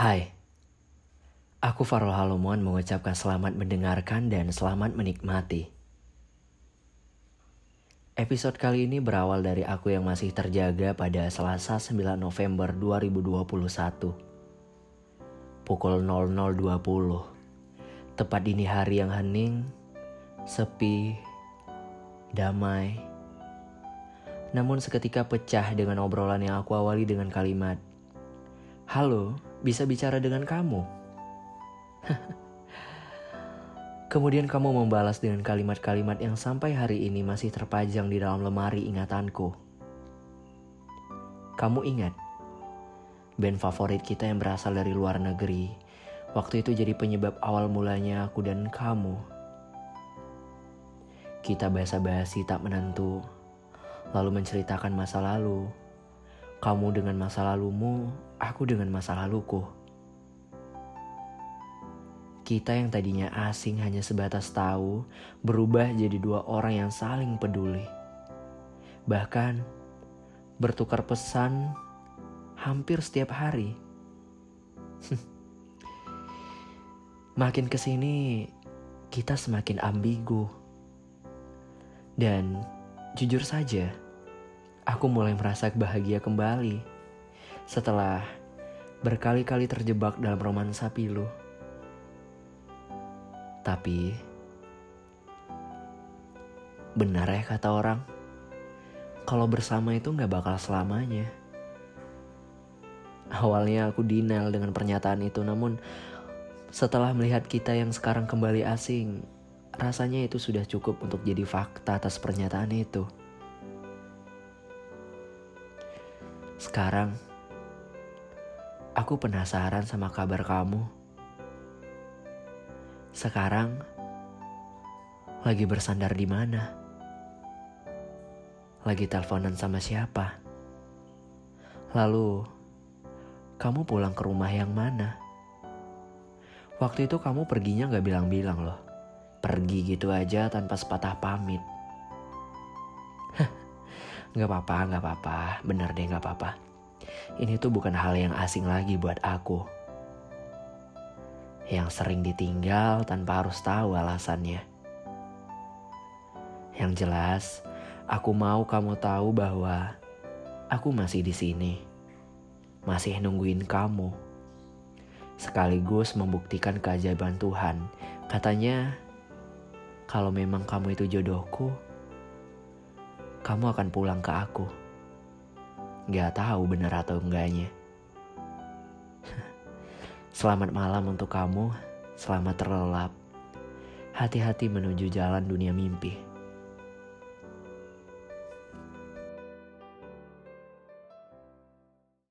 Hai, aku Farul Halomuan mengucapkan selamat mendengarkan dan selamat menikmati. Episode kali ini berawal dari aku yang masih terjaga pada Selasa 9 November 2021. Pukul 00.20. Tepat dini hari yang hening, sepi, damai. Namun seketika pecah dengan obrolan yang aku awali dengan kalimat, Halo, bisa bicara dengan kamu. Kemudian kamu membalas dengan kalimat-kalimat yang sampai hari ini masih terpajang di dalam lemari ingatanku. Kamu ingat, band favorit kita yang berasal dari luar negeri, waktu itu jadi penyebab awal mulanya aku dan kamu. Kita basa-basi tak menentu, lalu menceritakan masa lalu. Kamu dengan masa lalumu, aku dengan masa laluku. Kita yang tadinya asing hanya sebatas tahu, berubah jadi dua orang yang saling peduli. Bahkan bertukar pesan hampir setiap hari. Makin ke sini, kita semakin ambigu. Dan jujur saja, aku mulai merasa bahagia kembali setelah berkali-kali terjebak dalam romansa pilu. Tapi, benar ya kata orang, kalau bersama itu nggak bakal selamanya. Awalnya aku denial dengan pernyataan itu, namun setelah melihat kita yang sekarang kembali asing, rasanya itu sudah cukup untuk jadi fakta atas pernyataan itu. Sekarang, Aku penasaran sama kabar kamu. Sekarang lagi bersandar di mana? Lagi teleponan sama siapa? Lalu, kamu pulang ke rumah yang mana? Waktu itu kamu perginya gak bilang-bilang loh. Pergi gitu aja tanpa sepatah pamit. Gak apa-apa, gak apa-apa. Bener deh gak apa-apa ini tuh bukan hal yang asing lagi buat aku. Yang sering ditinggal tanpa harus tahu alasannya. Yang jelas, aku mau kamu tahu bahwa aku masih di sini. Masih nungguin kamu. Sekaligus membuktikan keajaiban Tuhan. Katanya, kalau memang kamu itu jodohku, kamu akan pulang ke aku. Gak tahu benar atau enggaknya. Selamat malam untuk kamu, selamat terlelap. Hati-hati menuju jalan dunia mimpi.